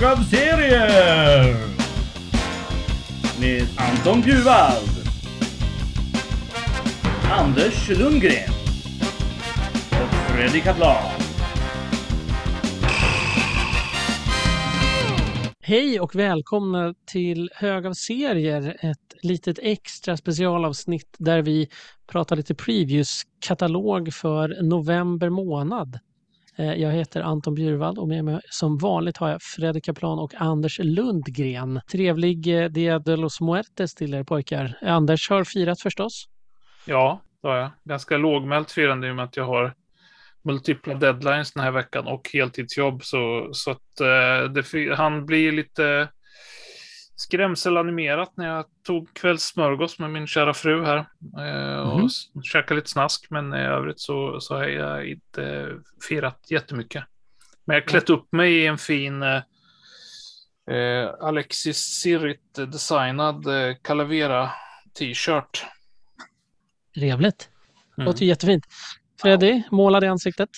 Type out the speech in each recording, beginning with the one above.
hög av serier! Med Anton Bjurvald. Anders Lundgren. Och Fredrik Kaplan. Hej och välkomna till Hög av serier, ett litet extra specialavsnitt där vi pratar lite previews-katalog för november månad. Eh, jag heter Anton Bjurvald och med mig som vanligt har jag Fredrik Kaplan och Anders Lundgren. Trevlig eh, Dia de los Muertes till er pojkar. Anders har firat förstås. Ja, det har jag. Ganska lågmält firande i och med att jag har multipla deadlines den här veckan och heltidsjobb. Så, så att eh, det, han blir lite skrämselanimerat när jag tog kvällssmörgås med min kära fru här. Eh, och mm. käkade lite snask, men i övrigt så, så har jag inte firat jättemycket. Men jag har klätt upp mig i en fin eh, eh, Alexis Sirrit designad eh, Calavera t-shirt. Trevligt. Mm. Låter jättefint. Freddy, målad i ansiktet.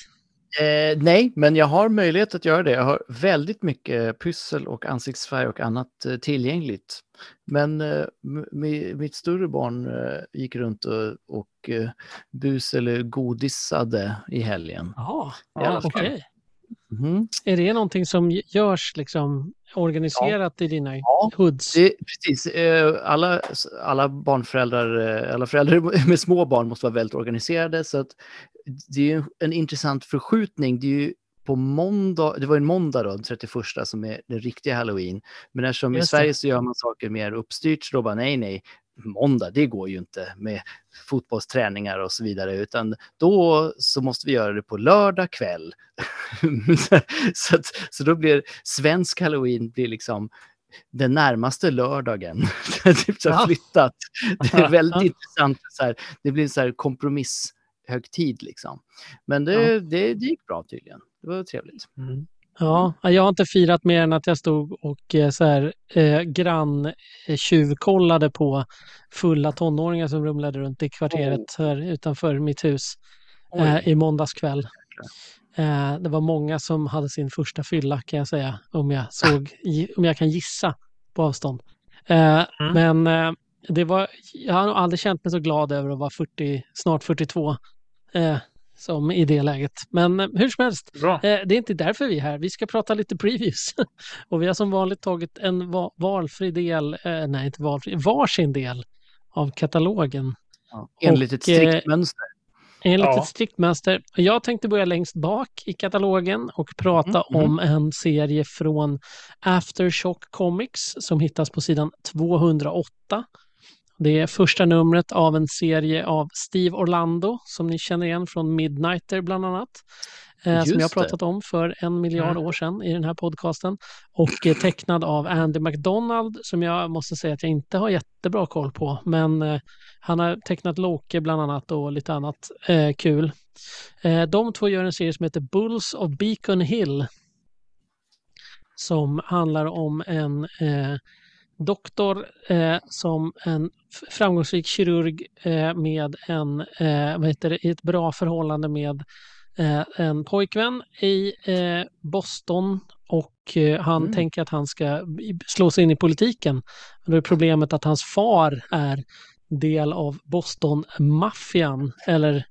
Eh, nej, men jag har möjlighet att göra det. Jag har väldigt mycket pyssel och ansiktsfärg och annat eh, tillgängligt. Men eh, mitt större barn eh, gick runt och, och eh, bus eller godisade i helgen. Jaha, Ja, okej. Mhm. Är det någonting som görs liksom organiserat i dina Ja, hoods? Det, precis, eh, alla, alla barnföräldrar, eh, alla föräldrar med små barn måste vara väldigt organiserade. Så att det är ju en intressant förskjutning. Det är ju på måndag, det var en måndag då, den 31 som är den riktiga halloween. Men eftersom i det. Sverige så gör man saker mer uppstyrt så då bara nej, nej, måndag, det går ju inte med fotbollsträningar och så vidare, utan då så måste vi göra det på lördag kväll. så, att, så då blir svensk halloween blir liksom den närmaste lördagen. typ så här Ja. flyttat. Det är väldigt intressant. Så här, det blir en så här kompromisshögtid liksom. Men det, Ja. det, det gick bra tydligen. Det var trevligt. Mm. Ja, jag har inte firat mer än att jag stod och eh, så här, eh, grann eh, tjuvkollade på fulla tonåringar som rumlade runt i kvarteret här utanför mitt hus eh, i måndags kväll. Eh, det var många som hade sin första fylla kan jag säga, om jag, såg, om jag kan gissa på avstånd. Eh, Mm. Men eh, det var, jag har nog aldrig känt mig så glad över att vara 40, snart 42 eh, som i det läget. Men eh, hur som helst. Eh, Det är inte därför vi är här. Vi ska prata lite previews. Och vi har som vanligt tagit en va- valfri del, eh, nej inte valfri, varsin del av katalogen. Ja. Enligt ett Och, eh, strikt mönster. Enligt Ja. ett strikt mönster. Jag tänkte börja längst bak i katalogen och prata Mhm, om en serie från Aftershock Comics som hittas på sidan 208. Det är första numret av en serie av Steve Orlando som ni känner igen från Midnighter bland annat. Eh, som jag har Just det. pratat om för en miljard Mm. år sedan i den här podcasten. Och eh, tecknad av Andy McDonald som jag måste säga att jag inte har jättebra koll på. Men eh, han har tecknat Loke bland annat och lite annat eh, kul. De två gör en serie som heter Bulls of Beacon Hill. Som handlar om en doktor eh, som en framgångsrik kirurg eh, med en, eh, vad heter det, ett bra förhållande med eh, en pojkvän i eh, Boston och eh, han Mm. tänker att han ska slå sig in i politiken. Men då är problemet att hans far är del av Boston-maffian eller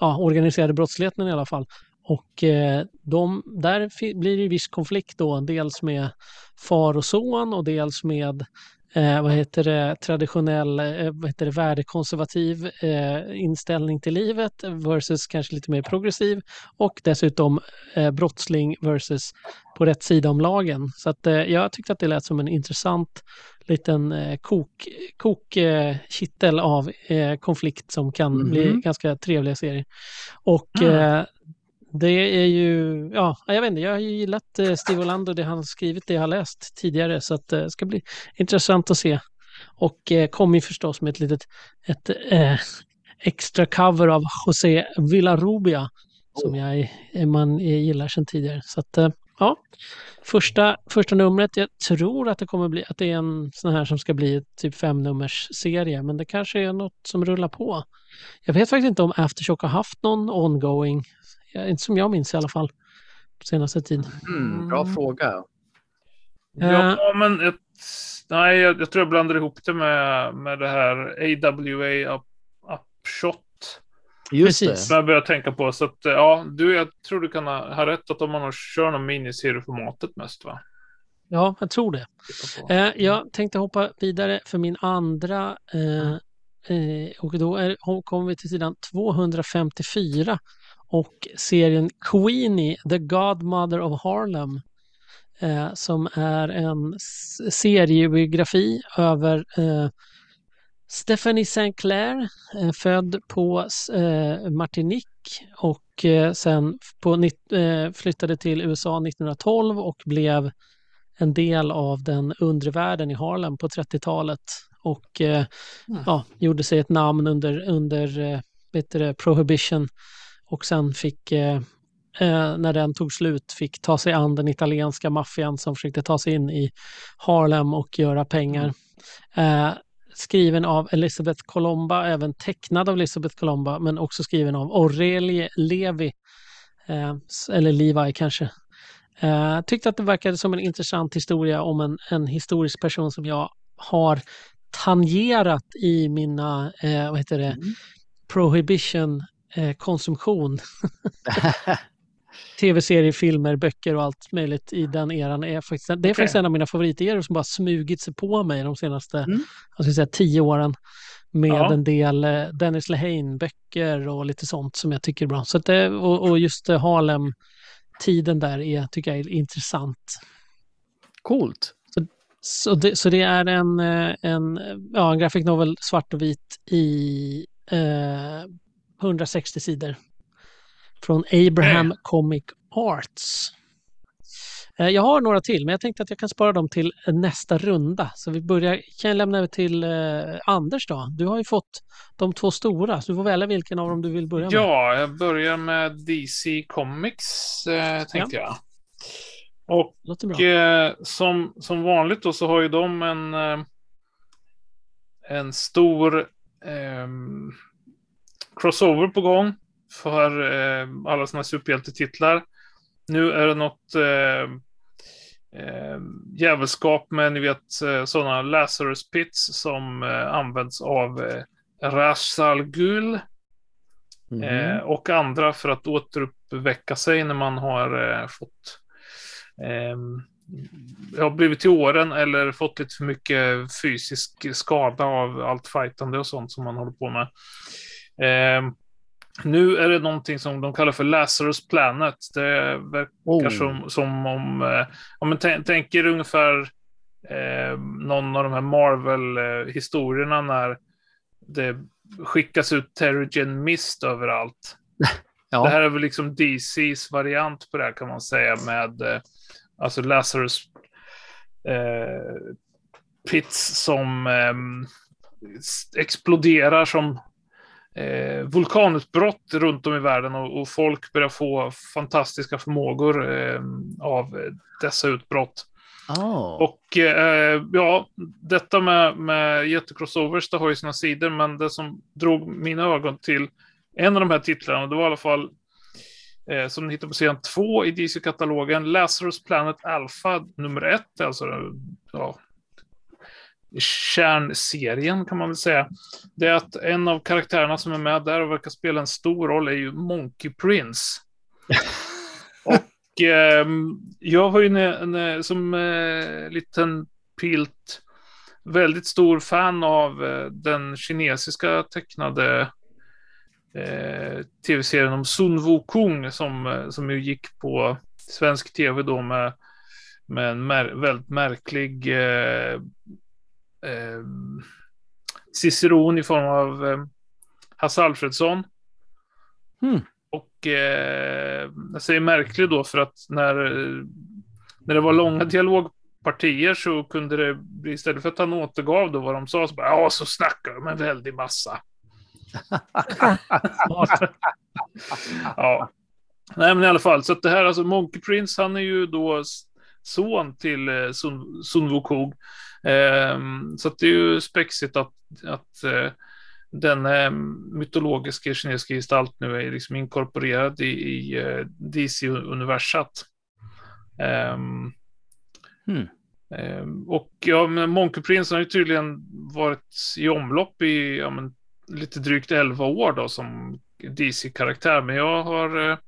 ja, organiserade brottsligheten i alla fall. Och eh, de, där blir det viss konflikt då, dels med far och son och dels med eh, vad heter det, traditionell eh, vad heter det, värdekonservativ eh, inställning till livet versus kanske lite mer progressiv och dessutom eh, brottsling versus på rätt sida om lagen. Så att, eh, jag tyckte att det lät som en intressant liten eh, kok, kok eh, av konflikt som kan bli Mhm. ganska trevliga serier. Och Mm. Det är ju, ja, jag vet inte, jag har ju gillat eh, Steve Orlando, det han skrivit, det jag har läst tidigare, så att eh, det ska bli intressant att se. Och eh, kom ju förstås med ett litet ett, eh, extra cover av José Villarrubia som jag, eh, man gillar sedan tidigare. Så att, eh, ja, första, första numret, jag tror att det kommer bli, att det är en sån här som ska bli typ fem nummers serie, men det kanske är något som rullar på. Jag vet faktiskt inte om Aftershock har haft någon ongoing, inte som jag minns i alla fall, på senaste tid. Mm, bra fråga. Ja, men ett, nej, jag, jag tror jag blandar ihop det med, med det här AWA up, Upshot. Just Precis. Som jag börjar tänka på. Så att, ja, du, jag tror du kan ha, ha rätt att om man kör någon miniserieformatet mest, va? Ja, jag tror det. Eh, jag tänkte hoppa vidare för min andra eh, eh, och då är, kommer vi till sidan 254 och serien Queenie, The Godmother of Harlem eh, som är en seriebiografi över eh, Stephanie St. Clair, eh, född på eh, Martinique och eh, sen på, eh, flyttade till USA 1912 och blev en del av den undre världen i Harlem på 30-talet och Mm. ja, gjorde sig ett namn under, under vet det, prohibition och sen fick eh, eh, när den tog slut fick ta sig an den italienska maffian som försökte ta sig in i Harlem och göra pengar. Eh, skriven av Elizabeth Colomba, även tecknad av Elizabeth Colomba, men också skriven av Aurelie Levi, eh, eller Levi kanske. Eh, tyckte att det verkade som en intressant historia om en, en historisk person som jag har tangerat i mina, eh, vad heter det, Mm. prohibition konsumtion. Tv-serier, filmer, böcker och allt möjligt i den eran. Är faktiskt, det är Okej. faktiskt en av mina favoriteror som bara smugit sig på mig de senaste Mm. jag ska säga, tio åren. Med Ja. en del eh, Dennis Lehane-böcker och lite sånt som jag tycker är bra. Så det, och, och just eh, Harlem-tiden där är, tycker jag är intressant. Coolt. Så det, så det är en, eh, en, ja, en graphic novel svart och vit i eh, 160 sidor. Från Abraham Comic Arts. Eh, Jag har några till, men jag tänkte att jag kan spara dem till nästa runda. Så vi börjar, kan jag lämna över till eh, Anders då? Du har ju fått de två stora, så du får välja vilken av dem du vill börja med. Ja, jag börjar med DC Comics, eh, tänkte jag. Och eh, som, som vanligt då så har ju de en, eh, en stor ehm, crossover på gång för eh, alla sådana superhjältetitlar. Nu är det något eh, eh, jävelskap med ni vet eh, sådana Lazarus Pits som eh, används av eh, Ra's al Ghul Mhm. eh, och andra för att återuppväcka sig när man har eh, fått ehm, har blivit till åren eller fått lite för mycket fysisk skada av allt fightande och sånt som man håller på med. Ehm, nu är det någonting som de kallar för Lazarus Planet. Det verkar Oh. som, som om, eh, ja, men tänk, tänk er ungefär eh, någon av de här Marvel-historierna när det skickas ut Terrigen Mist överallt. Ja. Det här är väl liksom DCs variant på det här kan man säga med eh, alltså Lazarus eh, pits som eh, exploderar som eh, vulkanutbrott runt om i världen och, och folk börjar få fantastiska förmågor eh, av dessa utbrott. Ah. Och eh, ja, detta med, med jättecrossovers, det har ju sina sidor, men det som drog mina ögon till en av de här titlarna, det var i alla fall eh, som ni hittar på sidan två i DC-katalogen, Lazarus Planet Alpha nummer ett, alltså ja, kärnserien kan man väl säga. Det är att en av karaktärerna som är med där och verkar spela en stor roll är ju Monkey Prince. och ehm, jag var ju en, en, som eh, liten pilt väldigt stor fan av eh, den kinesiska tecknade eh, tv-serien om Sun Wukong som, eh, som ju gick på svensk tv då med, med en mär, väldigt märklig eh, ciceron i form av eh, Hasse Alfredsson. Hmm. Och eh, jag säger märklig då för att när, när det var långa dialogpartier så kunde det bli, istället för att han återgav då vad de sa, så bara, ja, så snackar de en väldig massa. Ja. Nej, men i alla fall, så att det här, alltså Monkey Prince, han är ju då son till eh, Sun, Sun Wukong. Ehm, så det är ju spexigt att, att eh, den eh, mytologiska kinesiska gestalt nu är liksom inkorporerad i, i eh, DC-universat. Ehm, Hmm. Ehm, och ja, men Monkey Prince har ju tydligen varit i omlopp i ja, men, lite drygt 11 år då som DC-karaktär. Men jag har, eh,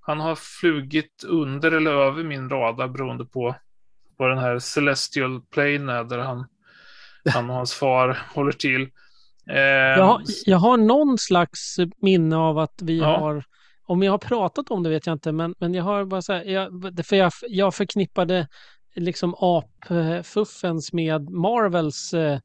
han har flugit under eller över min radar beroende på vad den här Celestial Plane är där han, han och hans far håller till. Ehm, Jag har, jag har någon slags minne av att vi Ja. har, om jag har pratat om det vet jag inte, men, men jag har bara så här, jag, för jag, jag förknippade liksom apfuffens med Marvels, eh,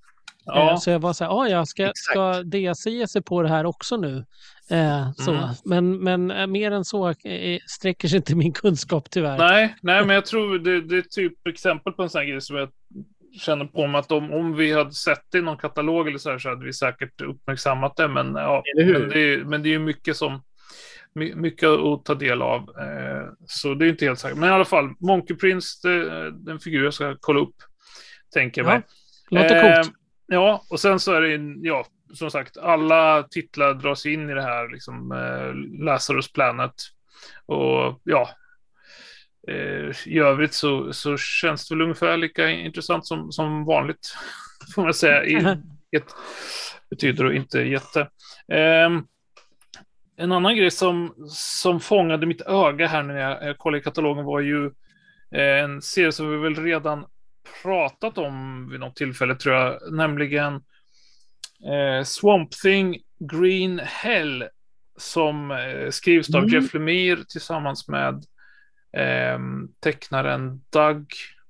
ja, eh, så jag var så här, ah, ja, ska, Exakt. ska DC ge sig på det här också nu? Eh, så. Mm. Men, men eh, mer än så eh, sträcker sig inte min kunskap tyvärr. Nej, nej, men jag tror det, det är typ exempel på en sån här grej som jag känner på mig att om, om vi hade sett det i någon katalog eller så här så hade vi säkert uppmärksammat det. Men, ja, men, det, är- men det är ju mycket som my- mycket att ta del av. Eh, så det är inte helt säkert. Men i alla fall, Monkey Prince, det, det är en figur jag ska kolla upp. Tänker jag Ja, mig. Låter coolt. Eh, ja, och sen så är det ju, ja, som sagt, alla titlar dras in i det här, liksom eh, Lazarus Planet. Och ja, eh, i övrigt så, så känns det väl ungefär lika intressant som, som vanligt, får man säga. I, ett, betyder det inte jätte. Ehm, en annan grej som, som fångade mitt öga här när jag, jag kollade i katalogen var ju eh, en serie som vi väl redan pratat om vid något tillfälle tror jag, nämligen eh, Swamp Thing Green Hell som eh, skrivs av Mm. Jeff Lemire tillsammans med eh, tecknaren Doug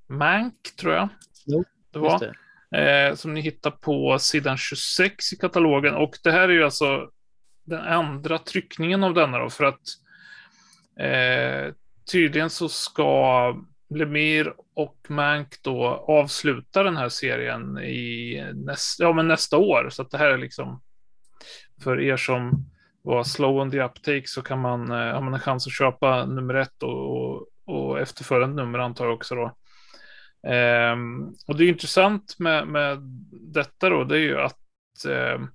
Mank, tror jag. Jo, det var. det. Eh, som ni hittar på sidan 26 i katalogen. Och det här är ju alltså den andra tryckningen av denna då, för att eh, tydligen så ska Lemire och Mank då avslutar den här serien i näst, ja, men nästa år. Så att det här är liksom för er som var slow on the uptake så kan man eh, ha en chans att köpa nummer ett och, och, och efterföljande nummer antar jag också då. Ehm, och det är intressant med, med detta då, det är ju att eh,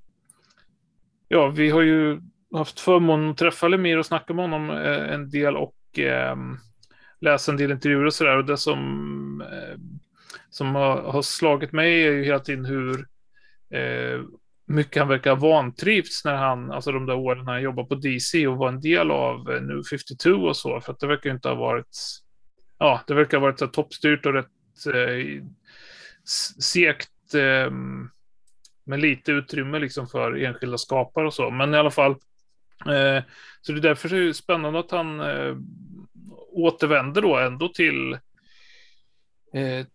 ja, vi har ju haft förmånen att träffa Lemir och snacka med honom eh, en del och eh, läsa en del intervjuer och sådär. Och det som, eh, som har, har slagit mig är ju hela tiden hur eh, mycket han verkar ha vantrivts när han, alltså de där åren när han jobbade på DC och var en del av eh, New 52 och så. För att det verkar ju inte ha varit, ja, det verkar ha varit så toppstyrt och rätt eh, segt eh, med lite utrymme liksom för enskilda skapare och så. Men i alla fall, eh, så det är därför det är spännande att han eh, återvänder då ändå till eh,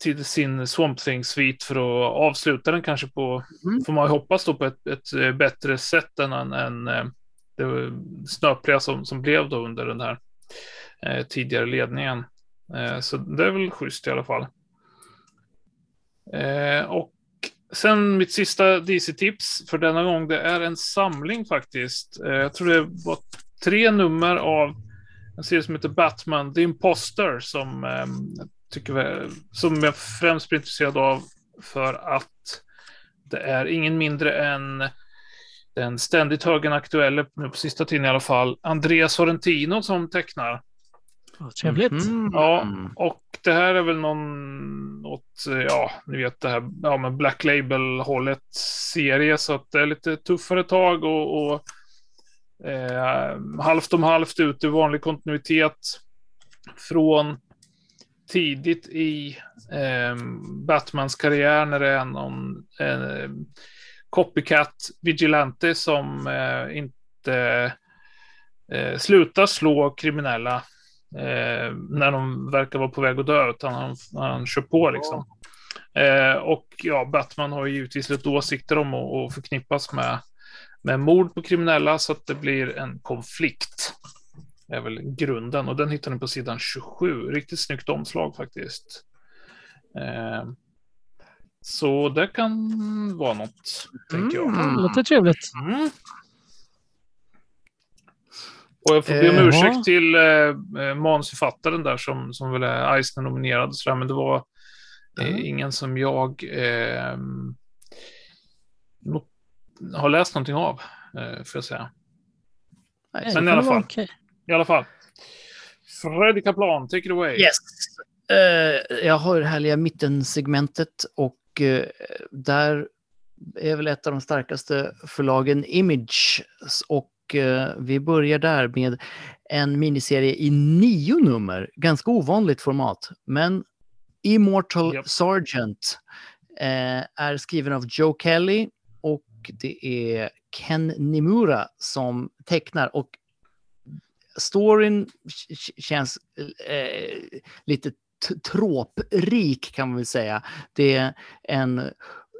till sin Swamp Thing-svit för att avsluta den kanske på, Mm. får man hoppas då, på ett, ett eh, bättre sätt än, än, än eh, det snöpliga som, som blev då under den här eh, tidigare ledningen. Eh, så det är väl schysst i alla fall. Eh, och sen mitt sista DC-tips för denna gång, det är en samling faktiskt. Eh, jag tror det var tre nummer av en serie som heter Batman The Imposter som, eh, tycker, vi- som jag främst blir intresserad av för att det är ingen mindre än den ständigt högaktuella, nu på sista tiden i alla fall, Andreas Sorrentino som tecknar. Trevligt. Mhm. Ja, och det här är väl någon, något, eh, ja, ni vet det här, ja men Black Label-hållet serie, så att det är lite tuffare tag och, och eh, halvt om halvt ut i vanlig kontinuitet från tidigt i eh, Batmans karriär när det är någon eh, copycat vigilante som eh, inte eh, slutar slå kriminella eh, när de verkar vara på väg att dö, utan han, han kör på liksom. Eh, och ja, Batman har ju givetvis lite åsikter om att, att förknippas med, med mord på kriminella, så att det blir en konflikt. Det är väl grunden, och den hittar ni på sidan 27. Riktigt snyggt omslag faktiskt. Eh, så det kan vara något, tänker jag. Mm. Låter trevligt. Mm. Och jag får be om Eh, ursäkt ja. till eh, eh, manusförfattaren där som, som väl är Eisner-nominerad och sådär, men det var eh, Mm. ingen som jag eh, har läst någonting av, eh, får jag säga. Nej, Men i alla fall. okej. I alla fall. Freddy Kaplan, take it away. Yes. Eh, jag har det härliga mittensegmentet och eh, där är väl ett av de starkaste förlagen Image. Och eh, vi börjar där med en miniserie i nio nummer. Ganska ovanligt format. Men Immortal Japp. Sergeant är skriven av Joe Kelly och det är Ken Nimura som tecknar. Och storyn känns eh, lite tråprik kan man väl säga. Det är en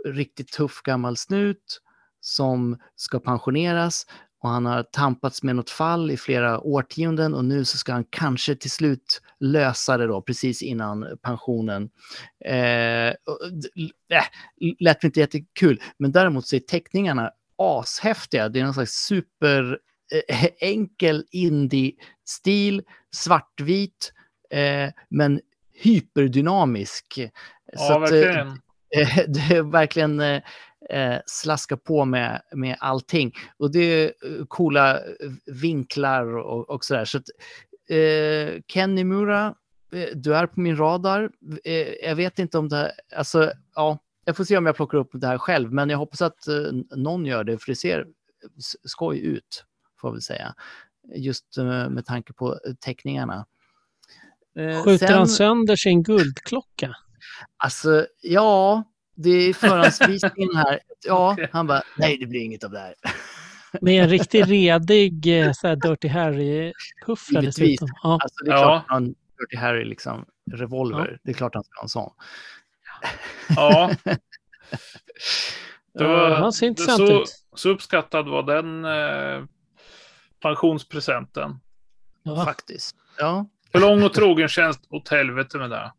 riktigt tuff gammal snut som ska pensioneras och han har tampats med något fall i flera årtionden och nu så ska han kanske till slut lösa det då precis innan pensionen. Eh, äh, lät inte jättekul, men däremot så är teckningarna ashäftiga. Det är någon slags super eh, enkel indie-stil, svartvit, eh, men hyperdynamisk. Ja, att, eh, verkligen. eh, det är verkligen eh, slaska på med, med allting. Och det är eh, coola eh, vinklar och, och sådär. Så att, eh, Ken Nimura, eh, du är på min radar. Jag vet inte om det här, alltså, ja, jag får se om jag plockar upp det här själv, men jag hoppas att någon gör det, för det ser skoj ut, får jag väl säga. Just med tanke på teckningarna. Skjuter sen- han sönder sin guldklocka? Alltså, ja, det är förhandsvisningen här. Ja, han bara, nej det blir inget av det här. Med en riktigt redig eh, så här Dirty Harry-puffra Givetvis. dessutom. Ja. Alltså det är Ja. klart han Dirty Harry liksom revolver. Det är klart han ska ha en sån. Ja, det var, Ja, han ser intressant så, ut. så uppskattad var den eh, pensionspresenten. Ja. Faktiskt. Ja. För lång och trogen tjänst åt helvete med det.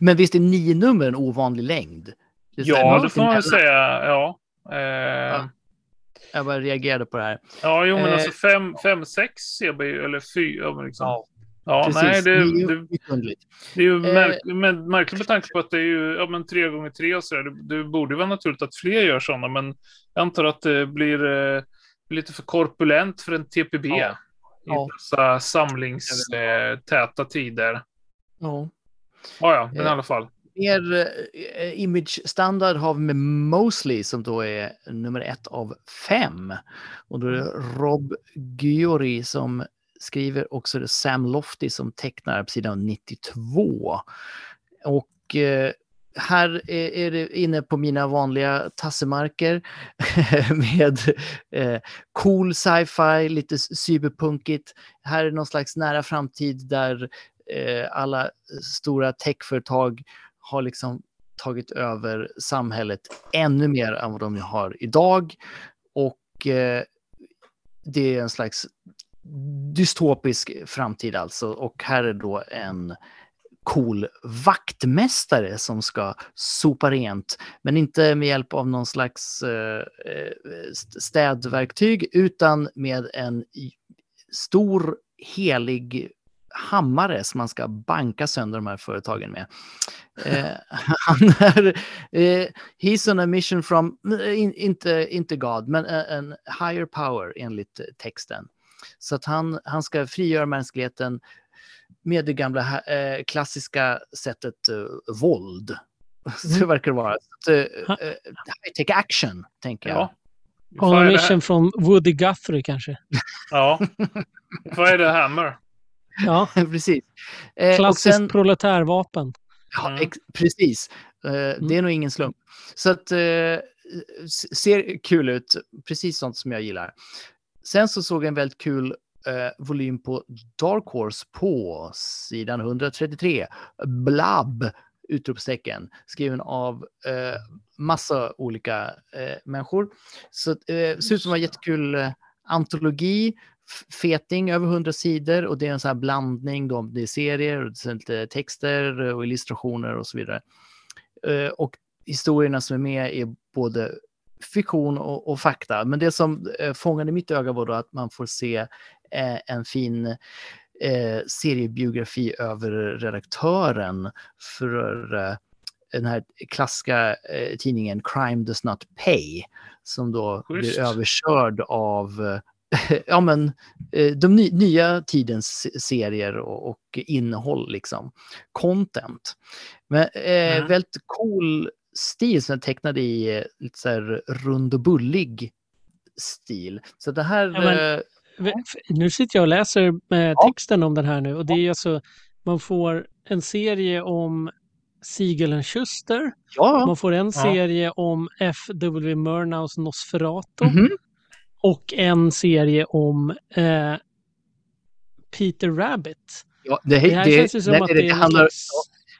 Men visst är nio nummer en ovanlig längd? Det Ja, det får man säga. Ja. Eh, Ja. Jag bara reagerade på det här. ja, jo, men Eh, alltså fem, fem sex CB, eller fyra, liksom. Ja, Ja, precis. nej, det, det, underligt. det är ju Eh, märk, men, märkligt med tanke på att det är ju ja, men tre gånger tre och sådär. Det, det borde vara naturligt att fler gör sådana, men jag antar att det blir eh, lite för korpulent för en TPB Ja. i Ja. dessa samlingstäta tider. Ja. Ja, ja, men i Eh, alla fall. Mer eh, image-standard har vi med Mosley som då är nummer ett av fem. Och då är det Rob Giori som skriver och så är det Sam Lofty som tecknar på sidan 92. Och eh, här är, är det inne på mina vanliga tassemarker med eh, cool sci-fi, lite cyberpunkigt. Här är någon slags nära framtid där Eh, alla stora techföretag har liksom tagit över samhället ännu mer än vad de har idag. Och eh, det är en slags dystopisk framtid alltså. Och här är då en cool vaktmästare som ska sopa rent, men inte med hjälp av någon slags eh, eh städverktyg, utan med en stor helig hammare som man ska banka sönder de här företagen med. Eh, han är, eh, he's on a mission from, eh, in, inte, inte God, men en, en higher power enligt texten. Så att han, han ska frigöra mänskligheten med det gamla eh, klassiska sättet eh, våld. Så verkar det vara. Så eh, eh, high-tech action, tänker jag. Ja. On a det mission från Woody Guthrie kanske. Ja. Vad är det Hammer? Ja, Precis. Eh, klassiskt sen- proletärvapen. Ja, Mm. ex- precis. Eh, Det är nog ingen slump. Så att eh, ser kul ut. Precis sånt som jag gillar. Sen så såg jag en väldigt kul eh, volym på Dark Horse på sidan 133. Blab! Utropstecken. Skriven av eh, massa olika eh, människor. Så att, eh, ser ut som en jättekul eh, antologi. Feting över 100 sidor och det är en sån här blandning då, det är serier, och det är lite texter och illustrationer och så vidare. Eh, Och historierna som är med är både fiktion och, och fakta. Men det som eh, fångade mitt öga var då att man får se eh, en fin seriebiografi över redaktören för den här klassiska tidningen Crime Does Not Pay som då Schysst. blir överkörd av ja, men eh, de ny, nya tidens serier och, och innehåll, liksom. Content. Men eh, Mm. väldigt cool stil som är tecknad i eh, lite så här rund och bullig stil. Så det här... Ja, men- eh, Nu sitter jag och läser med Ja. texten om den här nu och det är alltså, man får en serie om Siegelen Schuster, ja, man får en serie om F.W. Murnaus Nosferatu mhm. Och en serie om eh, Peter Rabbit. ja det, Det här det, känns ju som nej, att det, det det är handlar, slags...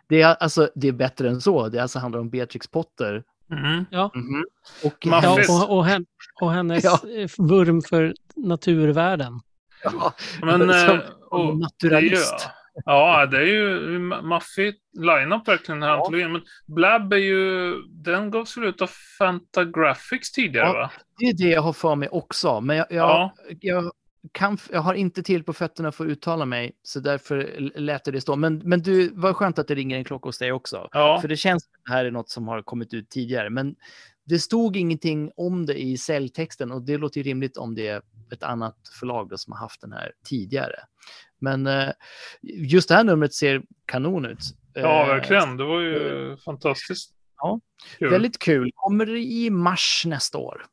det, är, alltså, det är bättre än så. Det alltså handlar om Beatrix Potter. Mhm. Mhm. Och Man- Ja, och, och, hen, och hennes Ja. eh, vurm för naturvärlden. Ja, Men, som eh, och, naturalist. Ja, det är ju maffig line-up verkligen den här Ja. antologin. Men Blab är ju, den gavs väl ut av Fantagraphics tidigare Ja. va? Det är det jag har för mig också. Men jag, jag, Ja. jag, kan, jag har inte till på fötterna för att uttala mig, så därför lät det stå. Men, men du, vad skönt att det ringer en klocka hos dig också. Ja, För det känns som att det här är något som har kommit ut tidigare. Men det stod ingenting om det i säljtexten och det låter ju rimligt om det är ett annat förlag då som har haft den här tidigare. Men eh, just det här numret ser kanon ut. ja Eh, verkligen. Det var ju fantastiskt. Ja. Kul. Väldigt kul. Kommer det i mars nästa år.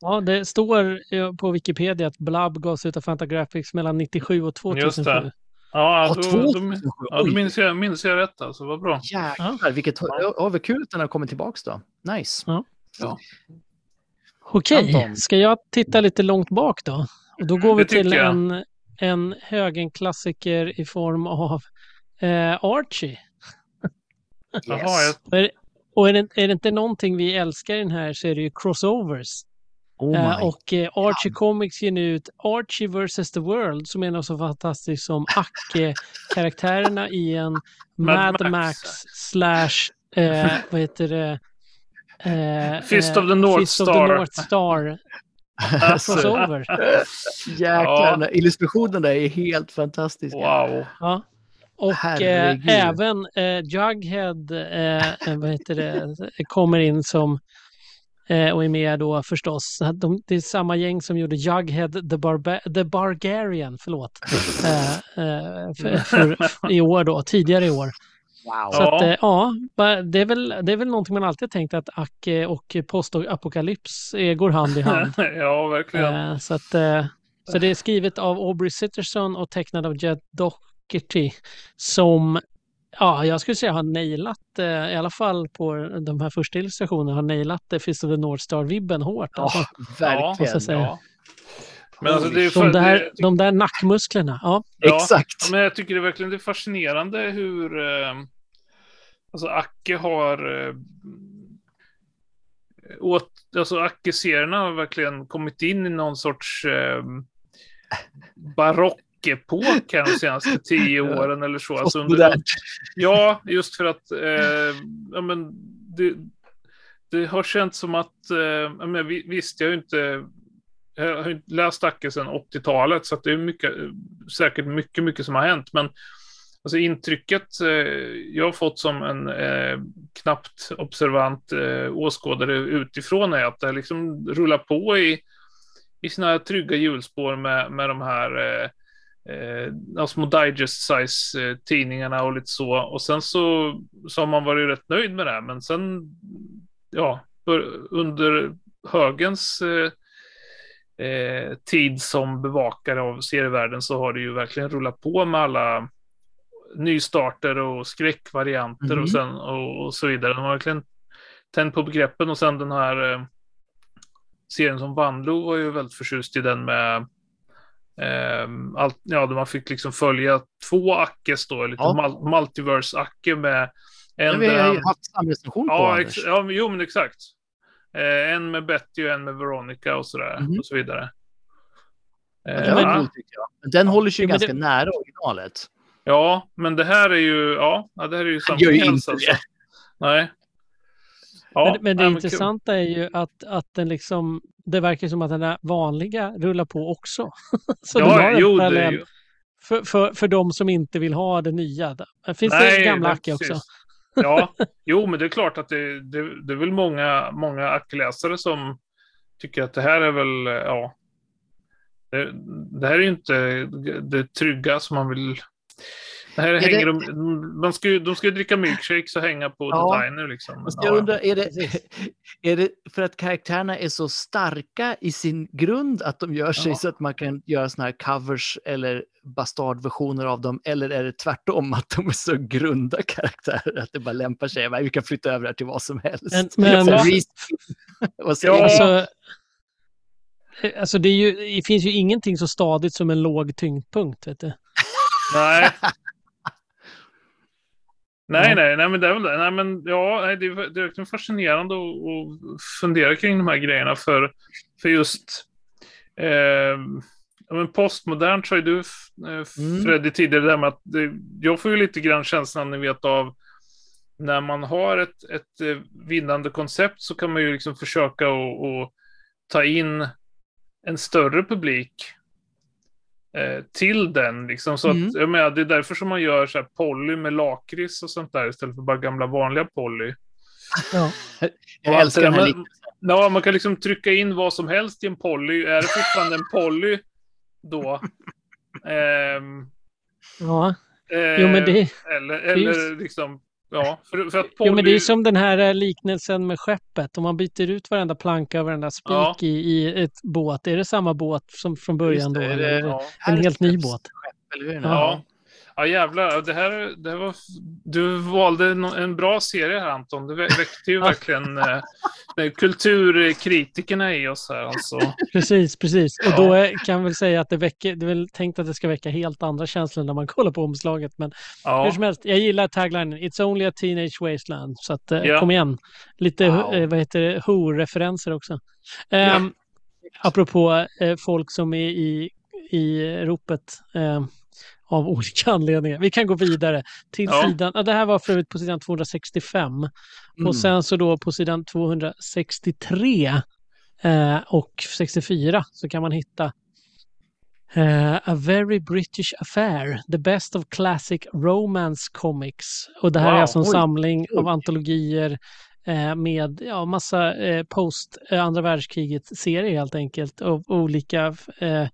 Ja, det står eh, på Wikipedia att Blab gavs ut av Fantagraphics mellan 97 och 2007. det. Ja, Ja, då, 2007. då, ja, då minns, jag, minns jag rätt alltså. Vad bra. Jäklar, vilket ja. vad kul att den har kommit tillbaka då. Nice. Okej, Anton. ska jag titta lite långt bak då? Och då går vi det tycker till jag. en, en högenklassiker i form av eh, Archie. Yes. jag, Och, är, och är, det, är det inte någonting vi älskar i den här så är det ju crossovers. Oh my. Eh, och eh, Archie Comics ger nu ut Archie vs. the World som är något så fantastiskt som Acke-karaktärerna i en Mad Mad, Max. Max, slash, eh, vad heter det? Eh, Fist eh, of the North Fist of the Star. North Star Alltså, crossover. jäklar, Ja. illustrationen där är helt fantastisk. wow. Ja. Och eh, även eh, Jughead eh, eh, vad heter det, kommer in som eh, och är med då förstås. De, det är samma gäng som gjorde Jughead the, Barba- the Bargarian, förlåt, eh, eh, för, för, i år då, tidigare i år. Wow. Så Ja. att, eh, ja, ba- det är, väl, det är väl någonting man alltid tänkt att Acke och postapokalyps eh, går hand i hand. ja, verkligen. Eh, så, att, eh, så det är skrivet av Aubrey Sitterson och tecknad av Jed Docherty som Ja, jag skulle säga har nailat, eh, i alla fall på de här första illustrationerna, har nailat eh, Fist of the North Star-vibben hårt. Ja, Alltså. måste verkligen. Ja. Men alltså det är för, de, där, det, de där nackmusklerna, ja. Ja. Exakt. Men jag tycker det är verkligen det är fascinerande hur eh, alltså Acke har eh, åt, alltså Acke-serierna har verkligen kommit in i någon sorts eh, barockepok här de senaste tio åren eller så. Alltså under, ja, just för att eh, ja, men det, det har känts som att, eh, men vi- visst, jag har ju inte jag har inte läst Dacke sedan 80-talet, så att det är mycket, säkert mycket, mycket som har hänt. Men alltså intrycket eh, jag har fått som en eh, knappt observant eh, åskådare utifrån är att det liksom rullar på i, i sina trygga hjulspår med, med de här eh, eh, små digest-size-tidningarna eh, och lite så. Och sen så, så har man varit rätt nöjd med det. Men sen, ja, under högens eh, eh, tid som bevakare av serievärlden så har det ju verkligen rullat på med alla nystarter och skräckvarianter Mhm. och, sen, och, och så vidare. De har verkligen tänt på begreppen och sen den här eh, serien som Vanlo var ju väldigt förtjust i den med ehm, allt, ja, man fick liksom följa två Ackes då, lite Ja. mul- multiverse-Acke med Ja, en vi där har ju haft samrecension på Ja, Anders. ja men, jo men exakt. Eh, en med Betty och en med Veronica och sådär Mhm. och så vidare. Ja, Eh, den var ja, cool. Men den håller sig ju Ja, men ganska det- nära originalet. ja, men det här är ju, ja, ja det här är ju gör samma inte alltså. Nej. Ja, men, men det ja, kul. intressanta är ju att, att den liksom, det verkar som att den där vanliga rullar på också. Så Ja, jo, det är ju. för, för, för de som inte vill ha det nya. Finns Nej, det gamla men Acke också? Ja, jo, men det är klart att det, det, det är väl många, många Acke-läsare som tycker att det här är väl, ja, Det, det här är ju inte det trygga som man vill... Det här det- hänger de, man ska ju, de ska ju dricka milkshakes och hänga på Ja. The Diner liksom. Ja, jag ja. undrar, är det, är det för att karaktärerna är så starka i sin grund att de gör sig Ja. så att man kan göra såna här covers eller bastardversioner av dem? Eller är det tvärtom att de är så grunda karaktärer att det bara lämpar sig? Men Vi kan flytta över det här till vad som helst. Men- men- Så Reese- vad säger Ja. Alltså, alltså det, är ju, det finns ju ingenting så stadigt som en låg tyngdpunkt. Vet du? Nej. Nej, nej, nej, men det är väl det. Nej, men ja, det är, det är fascinerande att, att fundera kring de här grejerna för, för just eh, ja, men postmodernt har ju du, eh, Mm. Freddy, tidigare det där med att det, jag får ju lite grann känslan, ni vet, av när man har ett, ett eh, vinnande koncept så kan man ju liksom försöka att ta in en större publik till den. Liksom. Så Mm. att, jag menar, det är därför som man gör så här Polly med lakrits och sånt där istället för bara gamla vanliga Polly. Ja. Jag älskar den här man, ja, man kan liksom trycka in vad som helst i en Polly. Är det fortfarande en Polly då? Ehm, Ja. eh, Jo, men det, Eller, eller liksom, ja, för, för att Polly... jo, men det är som den här eh, liknelsen med skeppet. Om man byter ut varenda planka och varenda spik Ja. i, i ett båt, är det samma båt som från början då? det, eller det- är det Ja. en helt ny båt? Eller hur? Ja. Ja, jävlar. Det här, det här var, du valde en, bra serie här, Anton. Vä- väckte ju verkligen eh, kulturkritikerna i oss här. Alltså. Precis, precis. Och Ja. då eh, kan jag väl säga att det väcker, det är väl tänkt att det ska väcka helt andra känslor när man kollar på omslaget. Men hur Ja, som helst, jag gillar taglinen It's only a teenage wasteland. Så att, eh, Ja. kom igen. Lite Wow. eh, vad heter det, Who-referenser också. Apropå eh, folk som är i, i ropet eh, av olika anledningar. Vi kan gå vidare till Ja. sidan. Ja, det här var för övrigt på sidan 265. Mm. Och sen så då på sidan 263 eh, och 64 så kan man hitta eh, A very British affair, the best of classic romance comics. Och det här är Wow, alltså en oj, samling oj. av antologier med ja, massa eh, post eh, andra världskriget-serier helt enkelt. Av olika eh,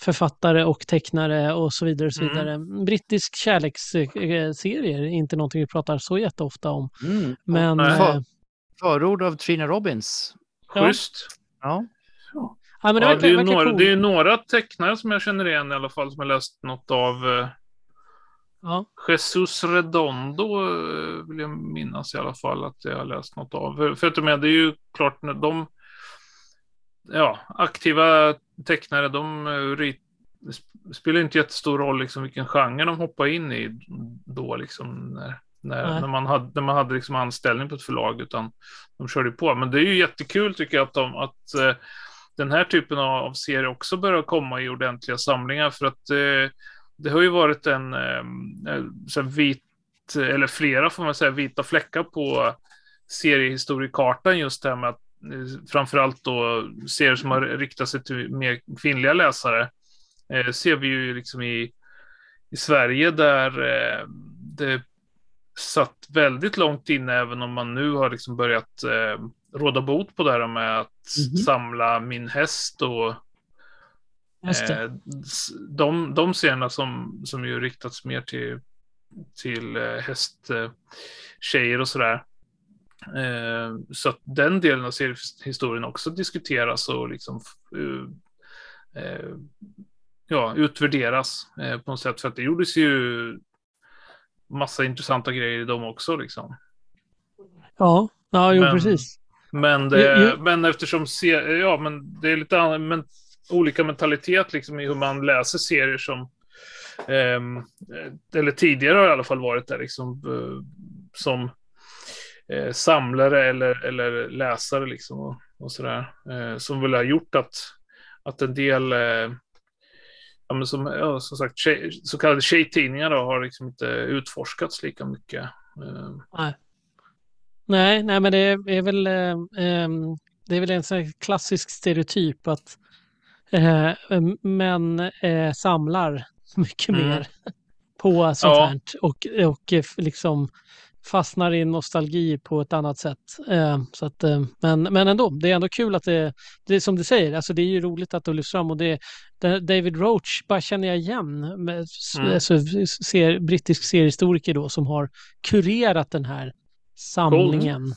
författare och tecknare och så vidare. Och så Mm. vidare. Brittisk kärleksserie är inte någonting vi pratar så jätteofta om. Mm. Men eh, Förord av Trina Robbins. ja. schysst. Ja. Ja, men det Ja, verkar, det, är några, coolt. det är ju några tecknare som jag känner igen i alla fall, som jag läst något av. Ja. Jesus Redondo eh, vill jag minnas i alla fall att jag har läst något av. För, för att jag menar, det är ju klart när de ja, aktiva tecknare, de eh, rit, sp- spelar inte jättestor roll liksom vilken genre de hoppar in i då liksom när, när, när man hade, när man hade liksom anställning på ett förlag utan de körde på. Men det är ju jättekul tycker jag att, de, att eh, den här typen av, av serier också börjar komma i ordentliga samlingar för att eh, det har ju varit en eh, eh, så vit, eller flera får man säga, vita fläckar på seriehistoriekartan just det här med att eh, framförallt då serier som har riktat sig till mer kvinnliga läsare eh, ser vi ju liksom i, i Sverige där eh, det satt väldigt långt inne även om man nu har liksom börjat eh, råda bot på det här med att Mhm. samla min häst och Just det. Eh, s- de, de serierna som, som ju riktats mer till, till eh, hästtjejer och sådär. Eh, så att den delen av seriehistorien också diskuteras och liksom eh, eh, ja, utvärderas eh, på något sätt. För att det gjordes ju massa intressanta grejer i dem också. Liksom. Ja, ja jo, Men- precis. Men, det, Jo, jo. men eftersom se, ja, men det är lite men, olika mentalitet liksom, i hur man läser serier som ehm, eh, eller tidigare har i alla fall varit där liksom, eh, som eh, samlare eller, eller läsare liksom, och, och sådär. Eh, som väl har gjort att, att en del eh, ja, men som, ja, som sagt, tjej, så kallade tjejtidningar då, har liksom inte utforskats lika mycket. Eh, Nej. Nej, nej, men det är väl, eh, ehm, det är väl en sån här klassisk stereotyp att eh, män eh, samlar mycket Mm. mer på sånt Ja. här och, och liksom fastnar i nostalgi på ett annat sätt. Eh, så att, eh, men, men ändå, det är ändå kul att det, det är som du säger, alltså det är ju roligt att det lyfts fram och det, det David Roach bara känner jag igen, med, Mm. alltså, ser, brittisk seriehistoriker då som har kurerat den här samlingen.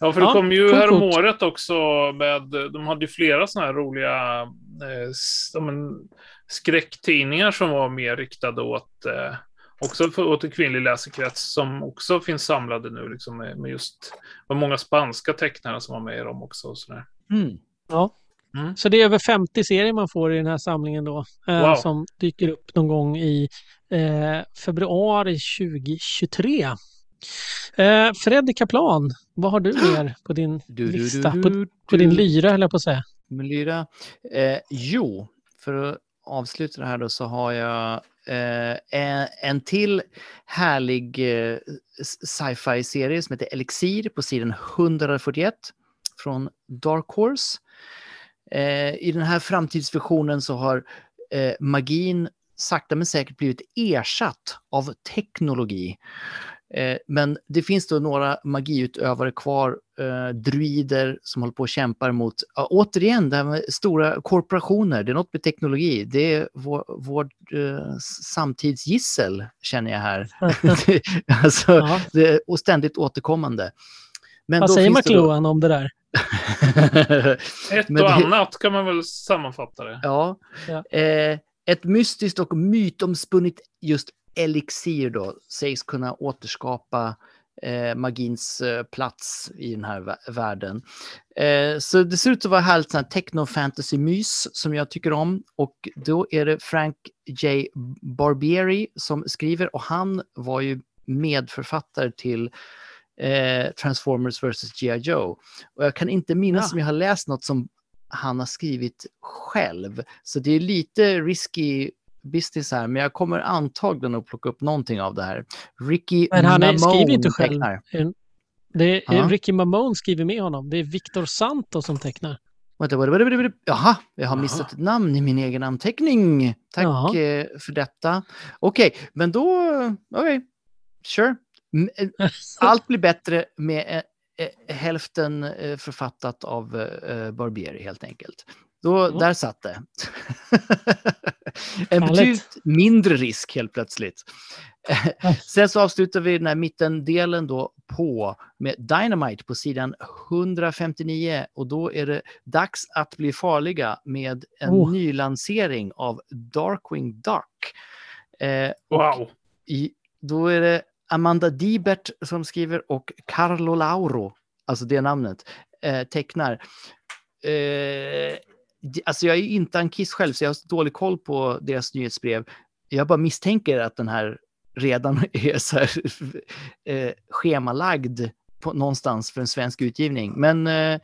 Ja, för det Ja, kom ju coolt, härom coolt. året också med, de hade ju flera sådana här roliga eh, ja, men, skräcktidningar som var mer riktade åt, eh, också för, åt en kvinnlig läsekrets som också finns samlade nu liksom med, med just, det var många spanska tecknare som var med i dem också. Och sådär. Mm. Så det är över 50 serier man får i den här samlingen då, eh, Wow. som dyker upp någon gång i eh, februari 2023. Eh, Freddy Kaplan, vad har du mer på din lista? På, på din lyra, höll jag på att säga. Med lyra. Eh, jo, för att avsluta det här då så har jag eh, en, en till härlig eh, sci-fi-serie som heter Elixir på sidan 141 från Dark Horse. Eh, I den här framtidsvisionen så har eh, magin sakta men säkert blivit ersatt av teknologi. Eh, men det finns då några magiutövare kvar, eh, druider som håller på och kämpar mot, ja, återigen, det här med stora korporationer, det är något med teknologi, det är vår, vår eh, samtidsgissel känner jag här. alltså, Ja. det är och ständigt återkommande. Men Vad då säger McLuhan om det där? Ett och det- annat kan man väl sammanfatta det. Ja. Ja. Eh, ett mystiskt och mytomspunnet just elixir då sägs kunna återskapa eh, magins eh, plats i den här vä- världen. Eh, så det ser ut att vara härligt sån här techno-fantasy-mys som jag tycker om. Och då är det Frank J. Barbieri som skriver och han var ju medförfattare till eh, Transformers vs. G.I. Joe. Och jag kan inte minnas Ja. om jag har läst något som han har skrivit själv. Så det är lite risky business här, men jag kommer antagligen att plocka upp någonting av det här. Ricky Men han Mamone skriver inte själv. tecknar. Det är, Ja. Ricky Mamone skriver med honom. Det är Victor Santo som tecknar. Vänta, vänta, vänta, vänta, vänta. Jaha, jag har missat ett namn i min egen anteckning. Tack Jaha. eh, för detta. Okej, men då, okej, sure. M- eh, Allt blir bättre med eh, hälften författat av Barbieri helt enkelt. Då, Mm. Där satt det. en betydligt mindre risk helt plötsligt. Sen så avslutar vi den här mittendelen då på med Dynamite på sidan 159 och då är det dags att bli farliga med en Oh. nylansering av Darkwing Duck. Eh, Wow. i, då är det Amanda Dibert som skriver och Carlo Lauro, alltså det namnet, eh, tecknar. Eh, alltså jag är ju inte en kiss själv, så jag har så dålig koll på deras nyhetsbrev. Jag bara misstänker att den här redan är så här, eh, schemalagd på, någonstans för en svensk utgivning. Men eh,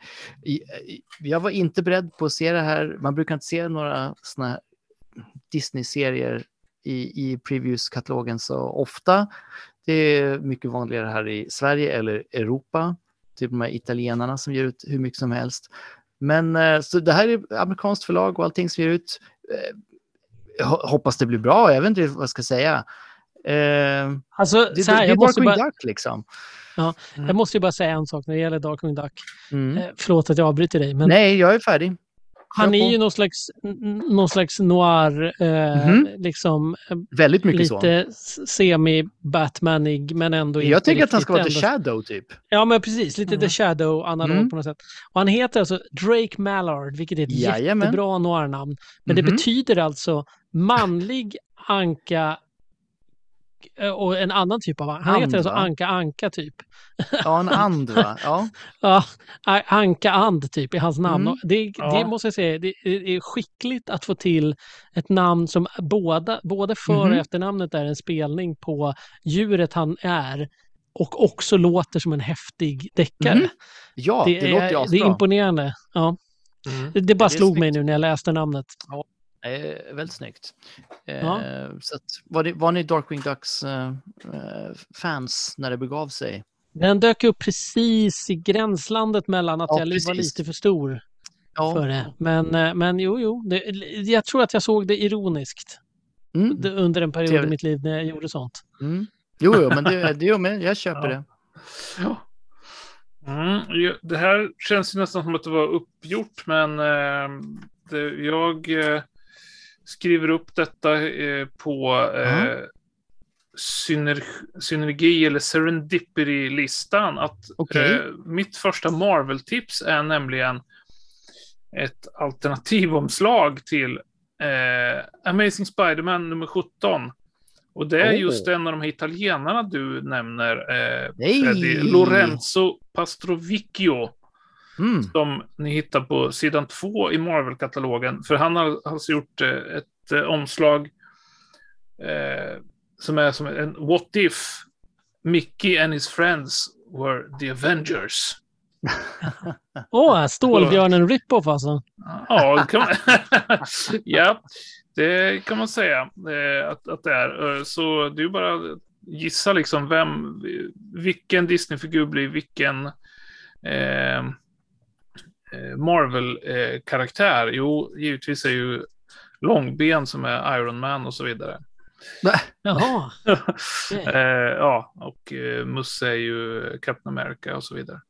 jag var inte beredd på att se det här. Man brukar inte se några såna här Disney-serier i, i previews-katalogen så ofta. Det är mycket vanligare här i Sverige eller Europa. Typ de här italienarna som ger ut hur mycket som helst. Men eh, så det här är amerikanskt förlag och allting som ger ut. Eh, hoppas det blir bra. Jag vet inte vad jag ska säga. Eh, Alltså, det, så här, det är jag, måste Darkwing bara, Duck liksom. jag måste ju bara säga en sak när det gäller Darkwing Duck. Mm. Förlåt att jag avbryter dig, men Nej, jag är färdig. Han är ju någon slags, någon slags noir, eh, Mhm. liksom Väldigt mycket så. lite s- semi-Batmanig, men ändå Jag tänker att han ska vara riktigt The ändå- Shadow typ. Ja, men precis. Lite Mm. The Shadow analog Mm. på något sätt. Och han heter alltså Drake Mallard, vilket är ett Jajamän. jättebra noir-namn. Men det Mhm. betyder alltså manlig anka eh, och en annan typ av... Han And, heter alltså? Anka Anka typ. Ja, en and va? Ja. Ja, Anka And typ i hans namn. Mm. Och Det, Ja. det måste jag säga, det är skickligt att få till ett namn som båda, både för Mhm. och efternamnet är en spelning på djuret han är och också låter som en häftig deckare. Mhm. Ja, det, det, låter är, ju det är imponerande. Ja. Mm. Det, det bara det slog mig nu när jag läste namnet. Eh, väldigt snyggt. Eh, Ja. så att, var, det, var ni Darkwing Ducks eh, eh, fans när det begav sig? Den dök upp precis i gränslandet mellan att Ja, jag var precis. lite för stor Ja. för det. Men, men jo, jo. Det, jag tror att jag såg det ironiskt Mm. det, under en period i Trevligt. mitt liv när jag gjorde sånt. Mm. Jo, jo, men det, det gör mig. Jag köper Ja. det. Ja. Mm, det här känns ju nästan som att det var uppgjort, men det, jag skriver upp detta eh, på eh, syner, synergi eller serendipity-listan. Att Okej. eh, mitt första Marvel-tips är nämligen ett alternativomslag till Amazing Spider-Man nummer 17. Och det är Oh. just en av de här italienarna du nämner, eh. Freddy, Lorenzo Pastrovicchio, Mm. som ni hittar på sidan två i Marvel-katalogen. För han har alltså gjort eh, ett eh, omslag eh, som är som en What if Mickey and his friends were the Avengers? Åh, Stålbjörnen Rip-Off alltså. Ja, det kan man, ja, det kan man säga eh, att, att det är. Så det är ju bara att gissa liksom vem, vilken Disney-figur blir vilken eh, Marvel-karaktär. Jo, givetvis är ju Långben som är Iron Man och så vidare. Jaha. Okej. Eh, ja, och eh, Musse är ju Captain America och så vidare.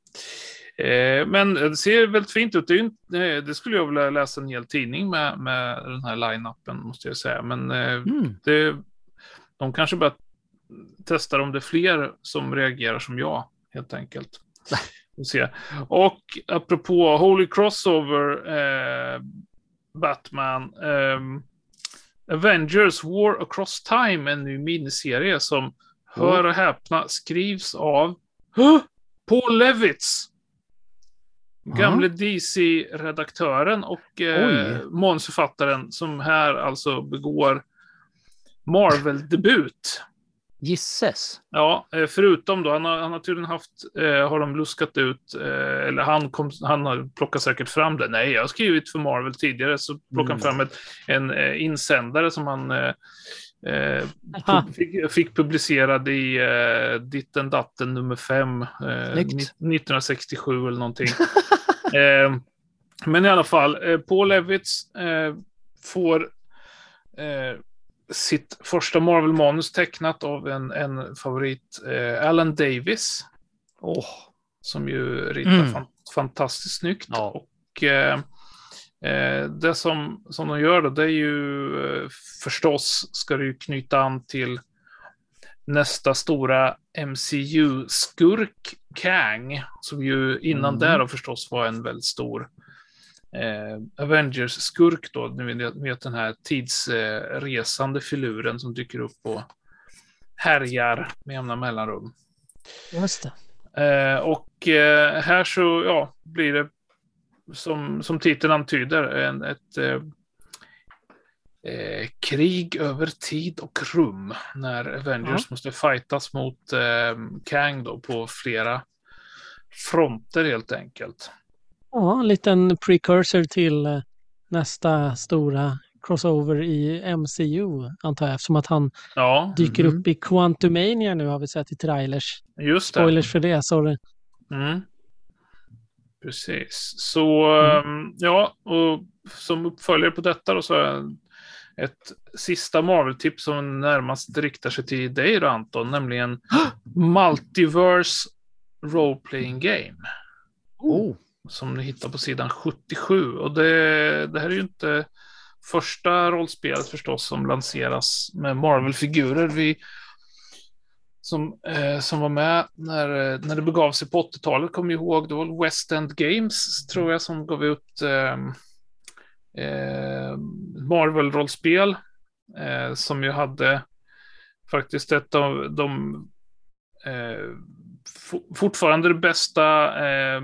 Eh, men det ser väldigt fint ut. Det, eh, det skulle jag vilja läsa en hel tidning med, med den här line-upen, måste jag säga. Men eh, Mm. det, de kanske bara testar om det är fler som reagerar som jag, helt enkelt. Se. Och apropå Holy Crossover, eh, Batman, ehm, Avengers War Across Time, en ny miniserie som, hör och häpna, skrivs av Huh? Paul Levitz. Gamle DC-redaktören och eh, manusförfattaren som här alltså begår Marvel-debut. Gisses. Ja, eh, förutom då, han har, han har tydligen haft, eh, har de luskat ut, eh, eller han, kom, han har plockat säkert fram det. Nej, jag har skrivit för Marvel tidigare, så plockade han Mm. fram ett, en eh, insändare som han eh, eh, pu- fick, fick publicerad i eh, Ditten Datten nummer 5, eh, Snyggt. ni- 1967 eller någonting. eh, men i alla fall, eh, Paul Levitz eh, får eh, sitt första Marvel-manus tecknat av en, en favorit, eh, Alan Davis, Åh. som ju ritar Mm. fan, fantastiskt snyggt. Ja. Och eh, eh, det som, som de gör då, det är ju eh, förstås ska det ju knyta an till nästa stora MCU-skurk, Kang, som ju innan Mm. där förstås var en väldigt stor eh, Avengers-skurk då, ni vet, den här tidsresande filuren som dyker upp och härjar med jämna mellanrum. Just det. Eh, och eh, här så ja, blir det som, som titeln antyder en, ett eh, eh, krig över tid och rum när Avengers måste fightas mot eh, Kang då på flera fronter helt enkelt. Ja, en liten precursor till eh, nästa stora crossover i MCU, antar jag, eftersom att han Ja, dyker Mhm. upp i Quantumania nu har vi sett i trailers. just det. Spoilers för det, sorry. Mm. Precis. Så Mm. ehm, ja, och som uppföljare på detta då så har jag ett sista Marvel-tips som närmast riktar sig till dig då Anton, nämligen Multiverse Role Playing Game. Oh. Som ni hittar på sidan 77. Och det, det här är ju inte första rollspelet förstås som lanseras med Marvel-figurer. Vi som, eh, som var med när, eh, när det begav sig på 80-talet, kommer ihåg, det var West End Games, tror jag, som gav ut eh, eh, Marvel-rollspel. Eh, som ju hade faktiskt ett av de eh, fortfarande det bästa eh,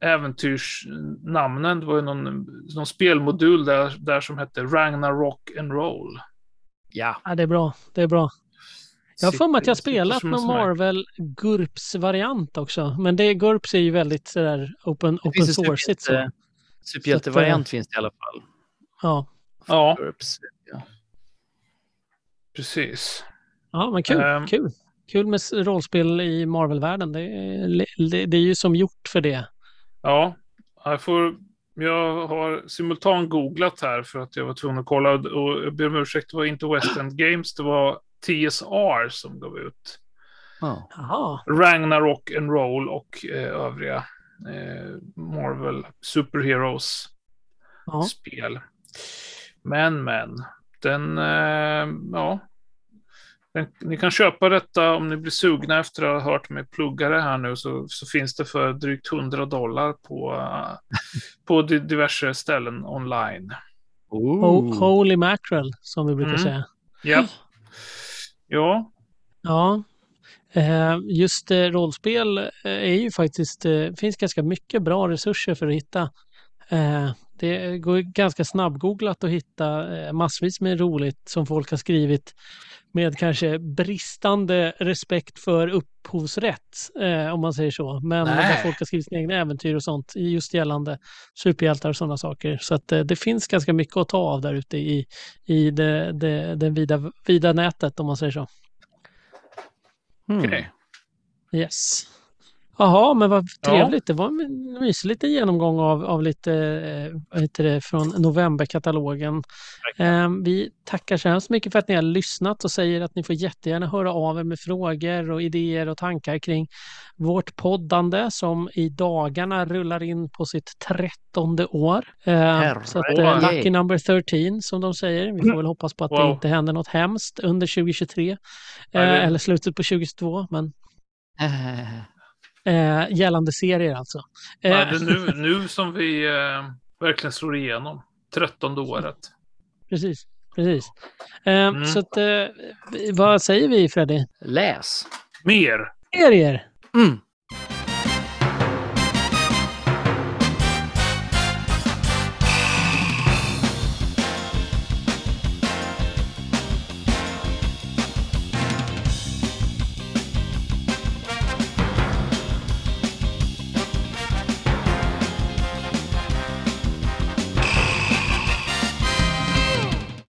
äventyrsnamnen. Det var ju någon, någon spelmodul där, där som hette Ragnarok and Roll. Ja. Ja, det är bra. Det är bra. Jag har för mig att jag spelat någon Marvel GURPS-variant också. Men det GURPS är ju väldigt sådär open, Det open finns en source. Så. superhjälte- Superhjältevariant finns det i alla fall. Ja. Ja, GURPS. Ja. precis. ja, men kul. Ehm. kul. Kul med rollspel i Marvel-världen. Det, det, det är ju som gjort för det. Ja, jag får... Jag har simultan-googlat här för att jag var tvungen att kolla och jag ber om ursäkt, det var inte West End Games, det var TSR som gav ut. Jaha. Ragnarok and Roll och eh, övriga eh, Marvel Superheroes Ja. spel. Men, men, den, eh, ja. Den, ni kan köpa detta om ni blir sugna efter att ha hört mig plugga det här nu så, så finns det för drygt 100 dollar på, på di- diverse ställen online. Oh. Holy mackerel, som vi brukar Mm. säga. Ja. Ja, Ja, eh, just eh, rollspel eh, är ju faktiskt, det finns ganska mycket bra resurser för att hitta. Det går ganska snabbgooglat att hitta eh, massvis med roligt som folk har skrivit med kanske bristande respekt för upphovsrätt, eh, om man säger så. Men Nej. där folk har skrivit sina egna äventyr och sånt, just gällande superhjältar och sådana saker. Så att eh, det finns ganska mycket att ta av där ute i, i det, det, det vida, vida nätet, om man säger så. Mm. Yes. Jaha, men vad Ja. trevligt. Det var en mysig liten genomgång av, av lite eh, vad heter det, från novemberkatalogen. Eh, vi tackar så hemskt mycket för att ni har lyssnat och säger att ni får jättegärna höra av er med frågor och idéer och tankar kring vårt poddande som i dagarna rullar in på sitt trettonde år. Eh, så att, eh, lucky number 13 som de säger. Vi får väl hoppas på att det Wow. inte händer något hemskt under 2023 eh, det- eller slutet på 2022. Men Eh, gällande serier alltså. Eh, Ja, det är nu, nu som vi eh, verkligen slår igenom. Trettonde året. Precis. precis. Eh, Mm. Så att, eh, vad säger vi Freddy? Läs. Mer. Serier! Mm.